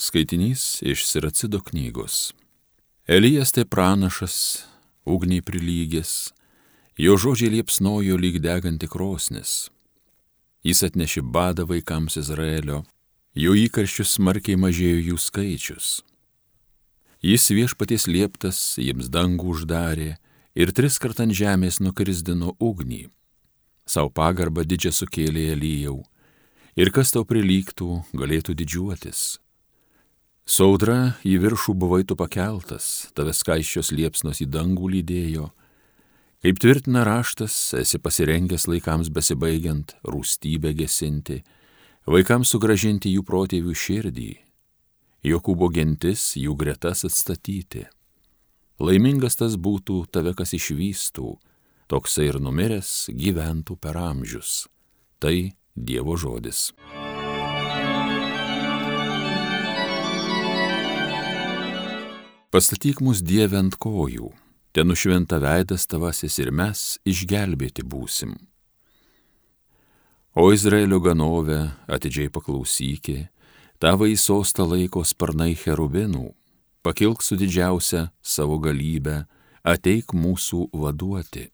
Skaitinys iš Siracido knygos. Elijas tai pranašas, ugniai prilygęs, jo žodžiai liepsnojo lyg deganti krosnis. Jis atnešė badą vaikams Izraelio, jo įkarščius smarkiai mažėjo jų skaičius. Jis viešpaties lieptas jiems dangų uždarė ir tris kart ant žemės nukrisdino ugnį. Sau pagarbą didžią sukėlė Elijau, ir kas tau prilygtų, galėtų didžiuotis Saudra į viršų buvai tu pakeltas, tave skaiščios liepsnos į dangų lydėjo. Kaip tvirtina raštas, esi pasirengęs laikams besibaigiant, rūstybę gesinti, vaikams sugražinti jų protėvių širdį, Jokūbo gentis jų gretas atstatyti. Laimingas tas būtų tave, kas išvystų, toksai ir numiręs gyventų per amžius. Tai Dievo žodis. Pastatyk mus Dieve ant kojų, ten nušventa veidas tavasis ir mes išgelbėti būsim. O Izraelio ganovė, atidžiai paklausykė, tavo į sostą laiko sparnai cherubinų, pakilk su didžiausia savo galybė, ateik mūsų vaduoti.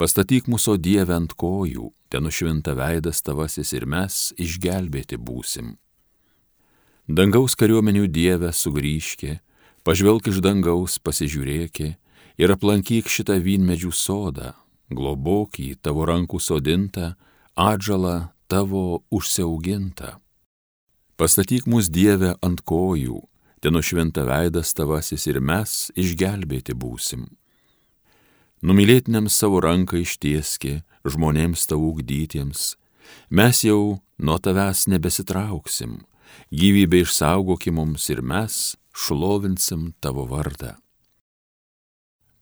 Pastatyk mūsų Dieve ant kojų, ten nušvinta veidas tavasis ir mes išgelbėti būsim. Dangaus kariuomenių Dieve sugrįžkė, Pažvelk iš dangaus, pasižiūrėki ir aplankyk šitą vynmedžių sodą, globok į tavo rankų sodintą, atžalą tavo užsiaugintą. Pastatyk mus Dievę ant kojų, ten nušventa veidas tavasis ir mes išgelbėti būsim. Numylėtiniams savo ranką ištieski, žmonėms tau ugdytiems, mes jau nuo tavęs nebesitrauksim, gyvybę išsaugoki mums ir mes šlovinsim tavo vardą.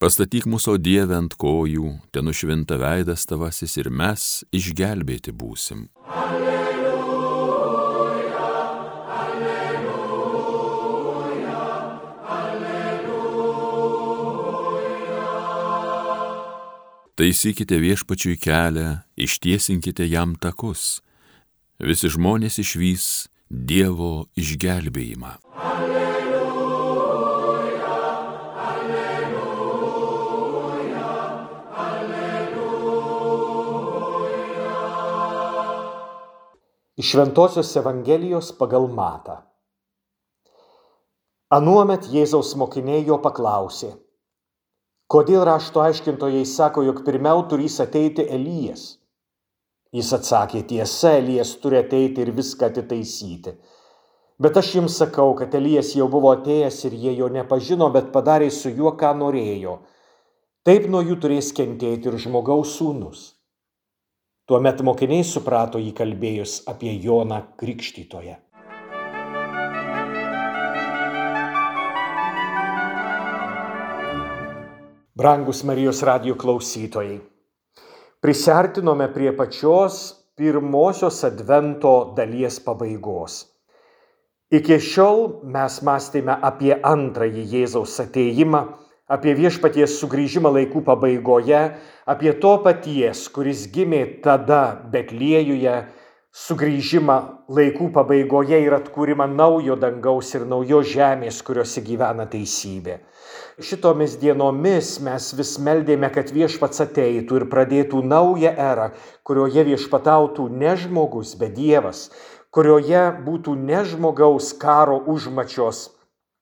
Pastatyk mūsų Dievę ant kojų, ten nušvinta veidas tavasis ir mes išgelbėti būsim. Alleluja, alleluja, alleluja. Taisykite viešpačiui kelią, ištiesinkite jam takus. Visi žmonės išvys Dievo išgelbėjimą. Iš Šventojios Evangelijos pagal Matą. Anuomet Jėzaus mokiniai jo paklausė, kodėl rašto aiškintojai sako, jog pirmiau turys ateiti Elijas. Jis atsakė, tiesa, Elijas turi ateiti ir viską atitaisyti. Bet aš jums sakau, kad Elijas jau buvo atėjęs ir jie jo nepažino, bet padarė su juo, ką norėjo. Taip nuo jų turės kentėti ir žmogaus sūnus. Tuomet mokiniai suprato jį kalbėjus apie Joną Krikštytoje. Brangus Marijos radio klausytojai, prisartinome prie pačios pirmosios advento dalies pabaigos. Iki šiol mes mąstėme apie antrąjį Jėzaus ateimą apie viešpaties sugrįžimą laikų pabaigoje, apie to paties, kuris gimė tada Betliejuje, sugrįžimą laikų pabaigoje ir atkūrimą naujo dangaus ir naujos žemės, kuriuose gyvena teisybė. Šitomis dienomis mes vis meldėme, kad viešpats ateitų ir pradėtų naują erą, kurioje viešpatautų ne žmogus, bet Dievas, kurioje būtų ne žmogaus karo užmačios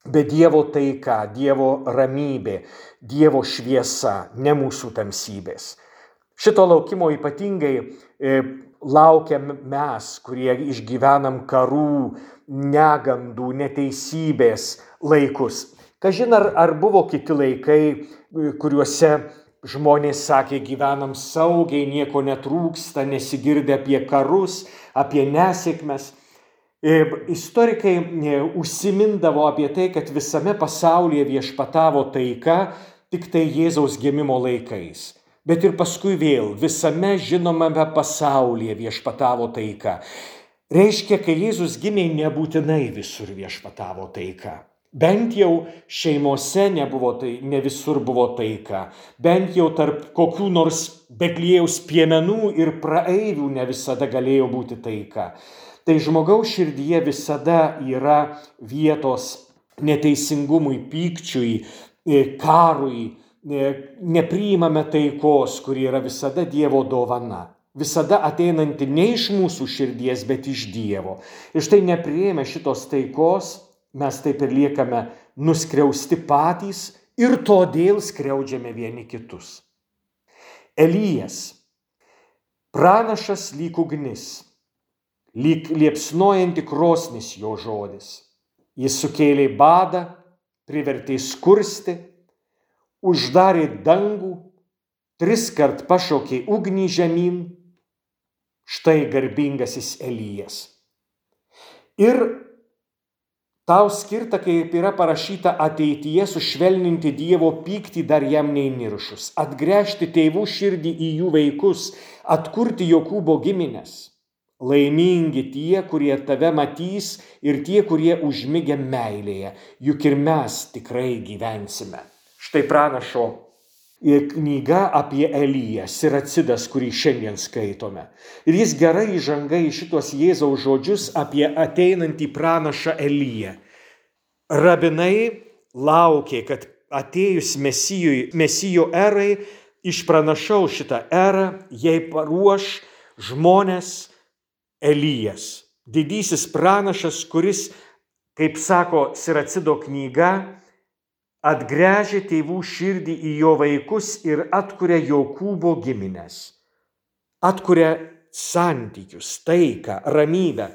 Bet Dievo taika, Dievo ramybė, Dievo šviesa, ne mūsų tamsybės. Šito laukimo ypatingai e, laukiam mes, kurie išgyvenam karų, negandų, neteisybės laikus. Kažin ar, ar buvo kiti laikai, e, kuriuose žmonės sakė, gyvenam saugiai, nieko netrūksta, nesigirdė apie karus, apie nesėkmes. E, istorikai e, užsimindavo apie tai, kad visame pasaulyje viešpatavo taika tik tai Jėzaus gimimo laikais. Bet ir paskui vėl visame žinomame pasaulyje viešpatavo taika. Reiškia, kai Jėzus gimė, nebūtinai visur viešpatavo taika. Bent jau šeimose nebuvo tai, ne visur buvo taika. Bent jau tarp kokių nors betlėjaus piemenų ir praeivių ne visada galėjo būti taika. Tai žmogaus širdyje visada yra vietos neteisingumui, pykčiui, e, karui, e, nepriimame taikos, kuri yra visada Dievo dovana. Visada ateinanti ne iš mūsų širdies, bet iš Dievo. Ir štai nepriėmę šitos taikos, mes taip ir liekame nuskriausti patys ir todėl skriaudžiame vieni kitus. Elijas, pranašas lyg ugnis, lyg liepsnojanti krosnis jo žodis. Jis sukėlė badą, privertė skursti, uždarė dangų, tris kart pašaukė ugnį žemyn, štai garbingasis Elijas. Ir tau skirta, kaip yra parašyta ateityje, sušvelninti Dievo pyktį dar jam neįniršus, atgręžti tėvų širdį į jų vaikus, atkurti Jokūbo giminės Laimingi tie, kurie tave matys ir tie, kurie užmigę meilėje, juk ir mes tikrai gyvensime. Štai pranašo knyga apie Eliją, Siracidas, kurį šiandien skaitome. Ir jis gerai įžanga į šitos Jėzaus žodžius apie ateinantį pranašą Eliją. Rabinai laukė, kad atėjus mesijui, mesijo erai, išpranašau šitą erą, jai paruoš žmonės, Elijas, didysis pranašas, kuris, kaip sako Siracido knyga, atgręžia tėvų širdį į jo vaikus ir atkuria Jokūbo giminės. Atkuria santykius, taiką, ramybę.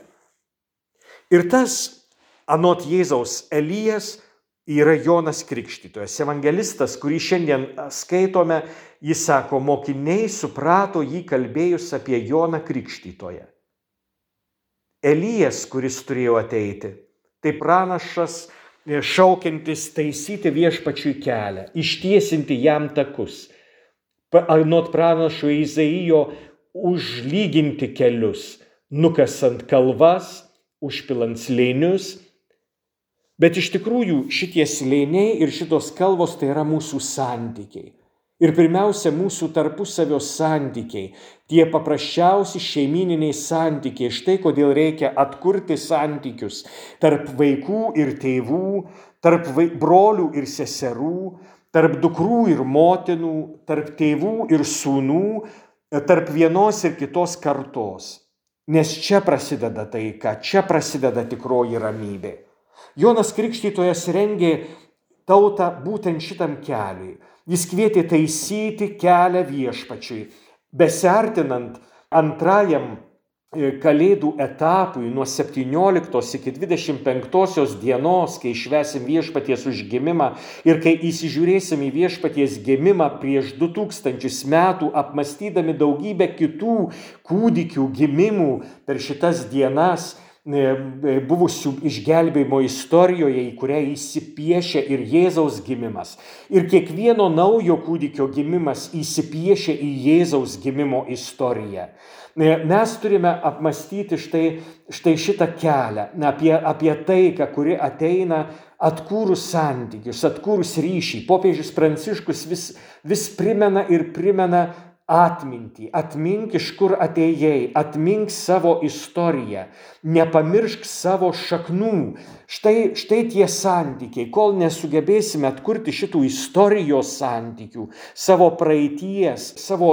Ir tas, anot Jėzaus Elijas, yra Jonas Krikštytojas. Evangelistas, kurį šiandien skaitome, jis sako, mokiniai suprato jį kalbėjus apie Joną Krikštytoją. Elijas, kuris turėjo ateiti, tai pranašas e, šaukiantis taisyti viešpačiui kelią, ištiesinti jam takus. Anot pranašo Izaijo užlyginti kelius, nukasant kalvas, užpilant slėnius. Bet iš tikrųjų šitie slėniai ir šitos kalvos tai yra mūsų santykiai. Ir pirmiausia, mūsų tarpusavio santykiai, tie paprasčiausi šeimininiai santykiai. Štai kodėl reikia atkurti santykius tarp vaikų ir tėvų, tarp brolių ir seserų, tarp dukrų ir motinų, tarp tėvų ir sūnų, tarp vienos ir kitos kartos. Nes čia prasideda taika, čia prasideda tikroji ramybė. Jonas Krikštytojas rengė tautą būtent šitam keliui. Jis kvietė taisyti kelią viešpačiui, besartinant antrajam e, Kalėdų etapui nuo 17 iki 25 dienos, kai švesim viešpaties užgimimą ir kai įsižiūrėsim į viešpaties gimimą prieš 2000 metų, apmastydami daugybę kitų kūdikių gimimų per šitas dienas, buvusių išgelbėjimo istorijoje, į kurią įsipiešia ir Jėzaus gimimas. Ir kiekvieno naujo kūdikio gimimas įsipiešia į Jėzaus gimimo istoriją. E, mes turime apmastyti štai, štai šitą kelią, apie, apie taiką, kuri ateina atkūrus santykius, atkūrus ryšį. Popiežius Pranciškus vis, vis primena ir primena atmintį, atmink iš kur atėjai, atmink savo istoriją, nepamiršk savo šaknų. Štai, štai tie santykiai, kol nesugebėsime atkurti šitų istorijos santykių, savo praeities, savo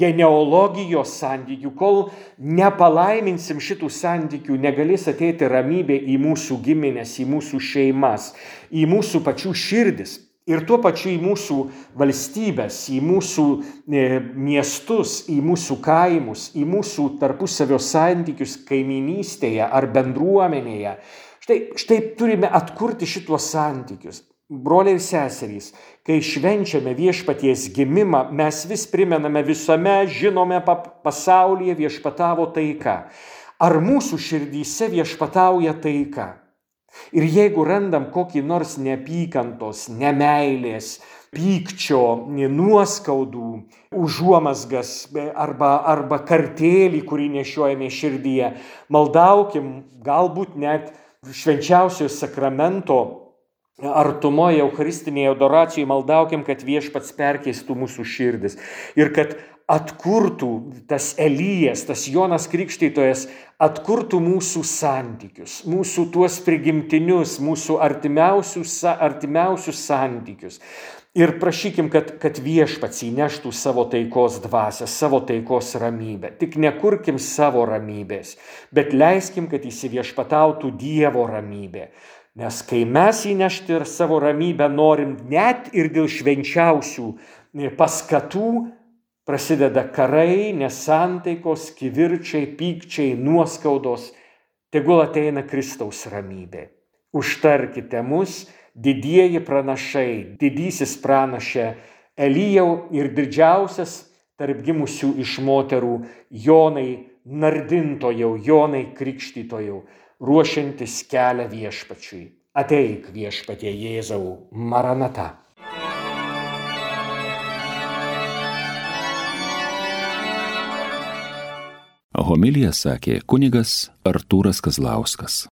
genealogijos santykių, kol nepalaiminsim šitų santykių, negalės ateiti ramybė į mūsų giminės, į mūsų šeimas, į mūsų pačių širdis ir tuo pačiu į mūsų valstybės, į mūsų e, miestus, į mūsų kaimus, į mūsų tarpusavio santykius kaiminystėje ar bendruomenėje. Štai, štai turime atkurti šituos santykius. Broliai ir seserys, kai švenčiame viešpaties gimimą, mes vis primename visame žinome pasaulyje viešpatavo taika. Ar mūsų širdyse viešpatauja taika? Ir jeigu randam kokį nors neapykantos, nemailės, pykčio, nuoskaudų, užuomasgas arba, arba kartėlį, kurį nešiojame širdyje, maldaukim galbūt net švenčiausiojo sakramento artumoje, eucharistinėje adoracijoje maldaukim, kad viešpats perkeistų mūsų širdis. Ir kad atkurtų tas Elijas, tas Jonas Krikštytojas, atkurtų mūsų santykius, mūsų tuos prigimtinius, mūsų artimiausius, artimiausius santykius. Ir prašykim, kad, kad viešpats įneštų savo taikos dvasę, savo taikos ramybę. Tik nekurkim savo ramybės, bet leiskim, kad įsiviešpatautų Dievo ramybė. Nes kai mes įnešti ir savo ramybę norim net ir dėl švenčiausių paskatų, prasideda karai, nesantaikos, kivirčiai, pykčiai, nuoskaudos. Tegul ateina Kristaus ramybė. Užtarkite mus, didieji pranašai, didysis pranašė Elyjau ir didžiausias tarp gimusių iš moterų Jonai nardintojau, Jonai krikštytojau, ruošiantis kelią viešpačiui. Ateik viešpatie Jėzau, Maranata. Homilija sakė kunigas Artūras Kazlauskas.